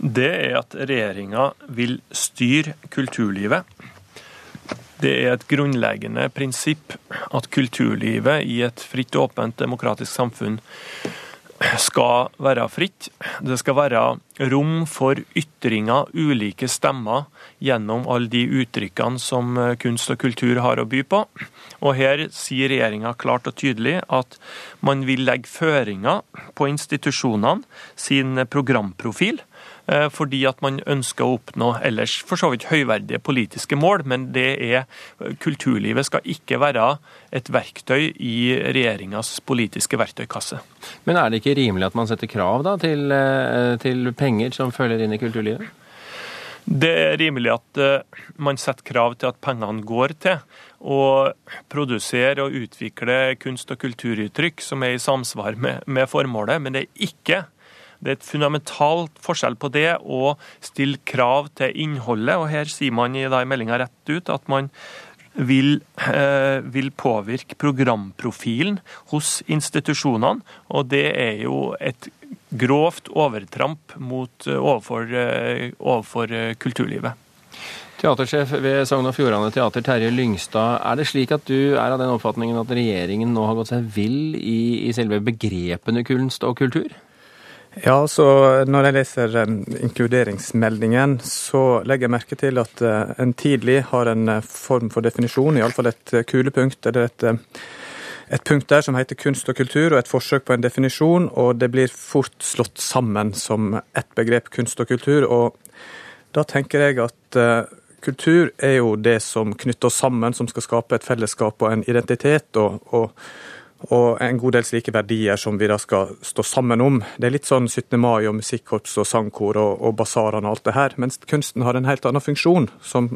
det er at regjeringa vil styre kulturlivet. Det er et grunnleggende prinsipp at kulturlivet i et fritt, åpent, demokratisk samfunn skal være fritt. Det skal være rom for ytringer, ulike stemmer, gjennom alle de uttrykkene som kunst og kultur har å by på. Og Her sier regjeringa klart og tydelig at man vil legge føringer på institusjonene sin programprofil Eh, fordi at man ønsker å oppnå ellers for så vidt høyverdige politiske mål, men det er kulturlivet skal ikke være et verktøy i regjeringas politiske verktøykasse. Men er det ikke rimelig at man setter krav da, til, eh, til penger som følger inn i kulturlivet? Det er rimelig at eh, man setter krav til at pengene går til å produsere og utvikle kunst- og kulturuttrykk som er i samsvar med, med formålet, men det er ikke det er et fundamentalt forskjell på det å stille krav til innholdet, og her sier man i meldinga rett ut at man vil, eh, vil, påvirke programprofilen hos institusjonene. Og det er jo et grovt overtramp mot, eh, overfor, eh, overfor kulturlivet. Teatersjef ved Sogn og Fjordane Teater, Terje Lyngstad. Er det slik at du er av den oppfatningen at regjeringen nå har gått seg vill i, i selve begrepene kunst og kultur? Ja, så Når jeg leser inkluderingsmeldingen, så legger jeg merke til at eh, en tidlig har en eh, form for definisjon, iallfall et eh, kulepunkt eller et, et punkt der som heter kunst og kultur, og et forsøk på en definisjon, og det blir fort slått sammen som ett begrep, kunst og kultur. og Da tenker jeg at kultur er jo det som knytter oss sammen, som skal skape et fellesskap og en identitet. og, og og en god del slike verdier som vi da skal stå sammen om. Det er litt sånn 17. mai og musikkorps og sangkor og, og basarene og alt det her, mens kunsten har en helt annen funksjon. som,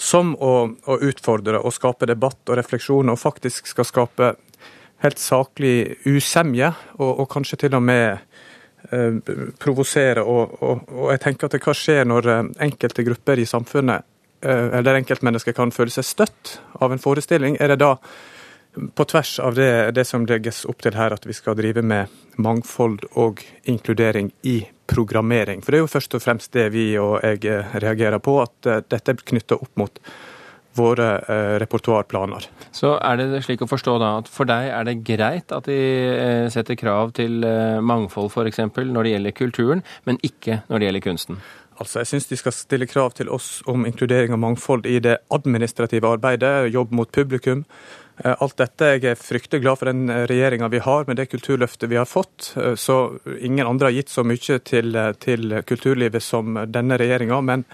som å, å, utfordre og skape debatt og refleksjon, og faktisk skal skape helt saklig usemje, og, og kanskje til og med eh, provosere. Og, og, og, jeg tenker at hva skjer når eh, enkelte grupper i samfunnet, eh, eller enkeltmennesker, kan føle seg støtt av en forestilling? Er det da på tvers av det, det, som legges opp til her, at vi skal drive med mangfold og inkludering i programmering. For det er jo først og fremst det vi og jeg eh, reagerer på, at eh, dette er knytta opp mot våre eh, repertoarplaner. Så er det slik å forstå da at for deg er det greit at de eh, setter krav til eh, mangfold f.eks. når det gjelder kulturen, men ikke når det gjelder kunsten? Altså, Jeg syns de skal stille krav til oss om inkludering og mangfold i det administrative arbeidet, jobb mot publikum, alt dette, Jeg er fryktelig glad for den eh, regjeringa vi har, med det kulturløftet vi har fått. Eh, så ingen andre har gitt så mye til, til kulturlivet som denne regjeringa. Men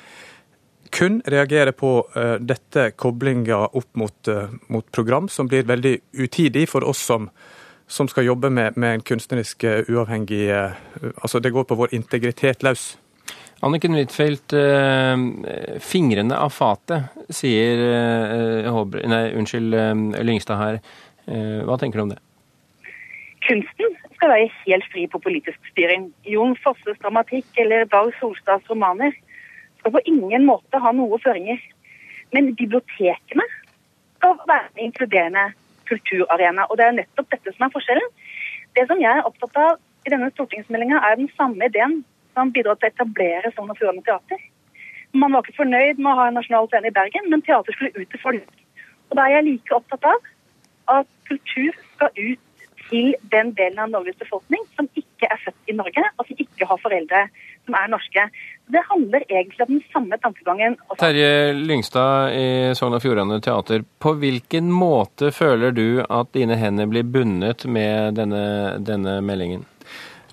kun reagere på dette koblinga opp mot, mot, program, som blir veldig utidig for oss som, som skal jobbe med, med en kunstnerisk uavhengig Altså, det går på vår integritet løs. Anniken Huitfeldt, eh, fingrene av fatet, sier eh, nei, unnskyld, eh, Lyngstad her. Eh, hva tenker du om det? Kunsten skal være helt fri på politisk styring. Jon Fosses dramatikk eller Dag Solstads romaner skal på ingen måte ha noe føringer. Men bibliotekene skal være en inkluderende kulturarena. Og det er nettopp dette som er forskjellen. Det som jeg er opptatt av i denne stortingsmeldinga, er den samme ideen som bidro til å etablere Sogn og Fjordane Teater. Man var ikke fornøyd med å ha en nasjonal scene i Bergen, men teater skulle ut til folk. Og da er jeg like opptatt av at kultur skal ut til den delen av Norges befolkning som ikke er født i Norge, og som ikke har foreldre som er norske. Det handler egentlig om den samme tankegangen. Terje Lyngstad i Sogn og Fjordane Teater, på hvilken måte føler du at dine hender blir bundet med denne, denne meldingen?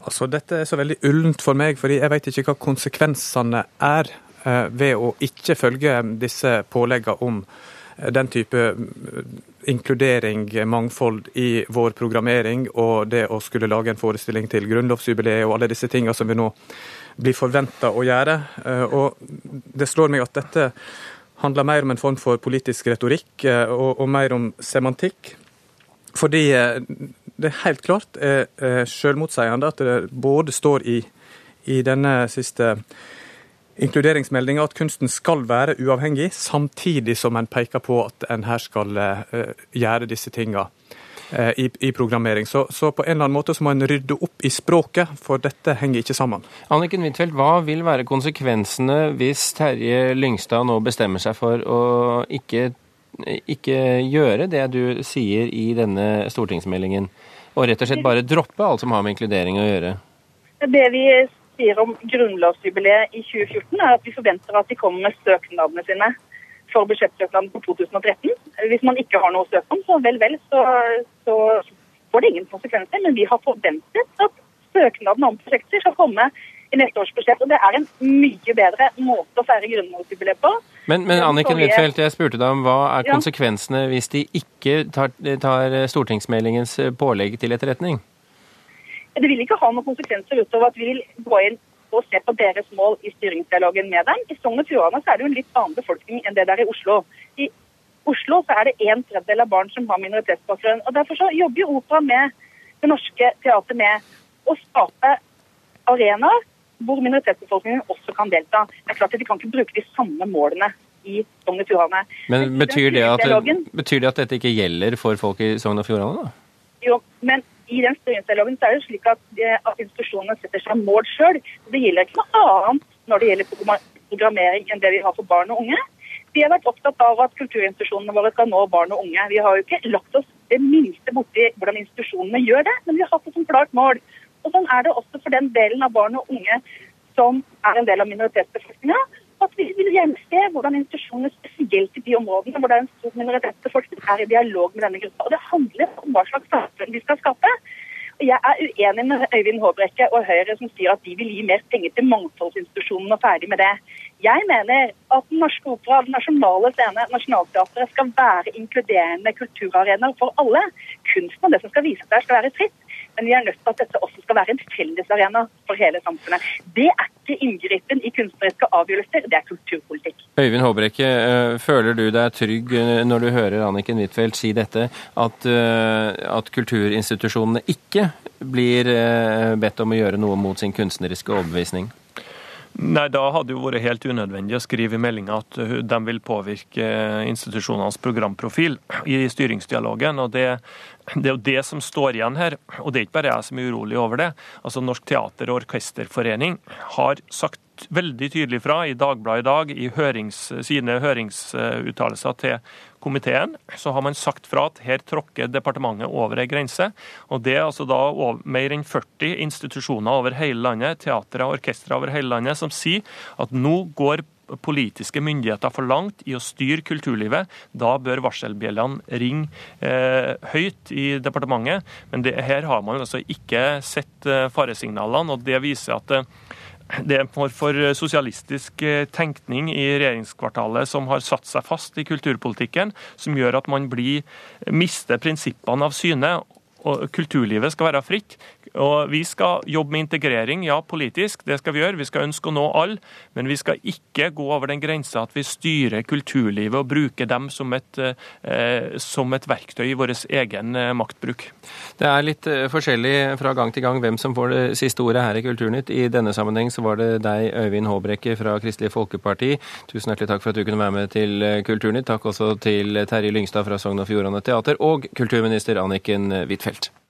Altså, Dette er så veldig ullent for meg, fordi jeg vet ikke hva konsekvensene er eh, ved å ikke følge disse påleggene om eh, den type eh, inkludering, mangfold i vår programmering, og det å skulle lage en forestilling til grunnlovsjubileet og alle disse tingene som vi nå blir forventa å gjøre. Og det slår meg at dette handler mer om en form for politisk retorikk og, og mer om semantikk. Fordi det er helt klart eh, eh, selvmotsigende at det både står i, i denne siste inkluderingsmeldinga at kunsten skal være uavhengig, samtidig som en peker på at en her skal eh, gjøre disse tinga. i, i, programmering. Så, så, på en eller annen måte så må en rydde opp i språket, for dette henger ikke sammen. Anniken Huitfeldt, hva vil være konsekvensene hvis Terje Lyngstad nå bestemmer seg for å ikke, ikke gjøre det du sier i denne stortingsmeldingen, og rett og slett bare droppe alt som har med inkludering å gjøre? Det vi sier om grunnlovsjubileet i 2014, er at vi forventer at de kommer med søknadene sine for budsjettsøknaden for 2013. Hvis man ikke har noe å søke om, så vel, vel, så, så får det ingen konsekvenser. Men vi har forventet at søknadene om prosjekter skal komme i neste års budsjett. Og det er en mye bedre måte å feire grunnlovsjubileet på. Men, men Anniken Huitfeldt, jeg spurte deg om hva er konsekvensene hvis de ikke tar, tar stortingsmeldingens pålegg til etterretning? Det vil ikke ha noen konsekvenser utover at vi vil gå inn og se på deres mål i styringsdialogen med dem. I Sogn og Fjordane er det jo en litt annen befolkning enn det der i Oslo. I Oslo så er det en tredjedel av barn som har minoritetsbakgrunn. og Derfor så jobber jo Opera med Det Norske Teatret med å skape arenaer hvor minoritetsbefolkningen også kan delta. Det er klart at De kan ikke bruke de samme målene i Sogn og Fjordane. Men betyr det, at, betyr det at dette ikke gjelder for folk i Sogn og Fjordane? da? Jo, men i den styringsdialogen er det slik at, eh, at institusjonene setter seg mål sjøl. Det gjelder ikke noe annet når det gjelder programmering enn det vi har for barn og unge. Vi har vært opptatt av at kulturinstitusjonene våre skal nå barn og unge. Vi har jo ikke lagt oss det minste borti hvordan institusjonene gjør det, men vi har hatt som klart mål. Og Sånn er det også for den delen av barn og unge som er en del av minoritetsbefolkninga at vi vil gjerne hvordan institusjonene, spesielt i de områdene hvor det er en stor minoritetsbefolkning, er i dialog med denne gruppa. Og Det handler om hva slags samfunn vi skal skape. Og Jeg er uenig med Øyvind Håbrekke og Høyre som sier at de vil gi mer penger til mangfoldsinstitusjonene og ferdig med det. Jeg mener at Den Norske Opera, Den nasjonale scene, Nationaltheatret skal være inkluderende kulturarenaer for alle. Kunsten og det som skal vises der, skal være fritt. Men vi er nødt til at dette også skal være en fellesarena for hele samfunnet. Det er ikke inngripen i kunstneriske avgjørelser, det er kulturpolitikk. Øyvind Håbrekke, eh, føler du deg trygg eh, når du hører Anniken Huitfeldt si dette, at, eh, at kulturinstitusjonene ikke blir bedt om å gjøre noe mot sin kunstneriske overbevisning? Nei, Da hadde jo vært helt unødvendig å skrive i meldinga at de vil påvirke institusjonenes programprofil i styringsdialogen. og det, det, er jo det som står igjen her, og det er ikke bare jeg som er urolig over det. Altså Norsk teater- og orkesterforening har sagt veldig tydelig fra i Dagbladet i dag, i hørings, sine høringsuttalelser til komiteen, så har man sagt fra at her tråkker departementet over ei grense. Og Det er altså da mer enn 40 institusjoner over hele landet, teatre og orkestre over hele landet, som sier at nå går politiske myndigheter for langt i å styre kulturlivet. Da bør varselbjellene ringe eh, høyt i departementet. Men det, her har man altså ikke sett eh, faresignalene, og det viser at eh, det er en form for sosialistisk eh, tenkning i regjeringskvartalet som har satt seg fast i kulturpolitikken, som gjør at man blir, mister prinsippene av syne. Og Kulturlivet skal være fritt. Og Vi skal jobbe med integrering, ja, politisk. Det skal vi gjøre. Vi skal ønske å nå alle. Men vi skal ikke gå over den grensa at vi styrer kulturlivet og bruker dem som et, eh, som et verktøy i vår egen eh, maktbruk. Det er litt eh, forskjellig fra gang til gang hvem som får det siste ordet her i Kulturnytt. I denne sammenheng så var det deg, Øyvind Håbrekke fra Kristelig Folkeparti. Tusen hjertelig takk for at du kunne være med til eh, Kulturnytt. Takk også til Terje Lyngstad fra Sogn og Fjordane Teater og kulturminister Anniken Huitfeldt. Welt.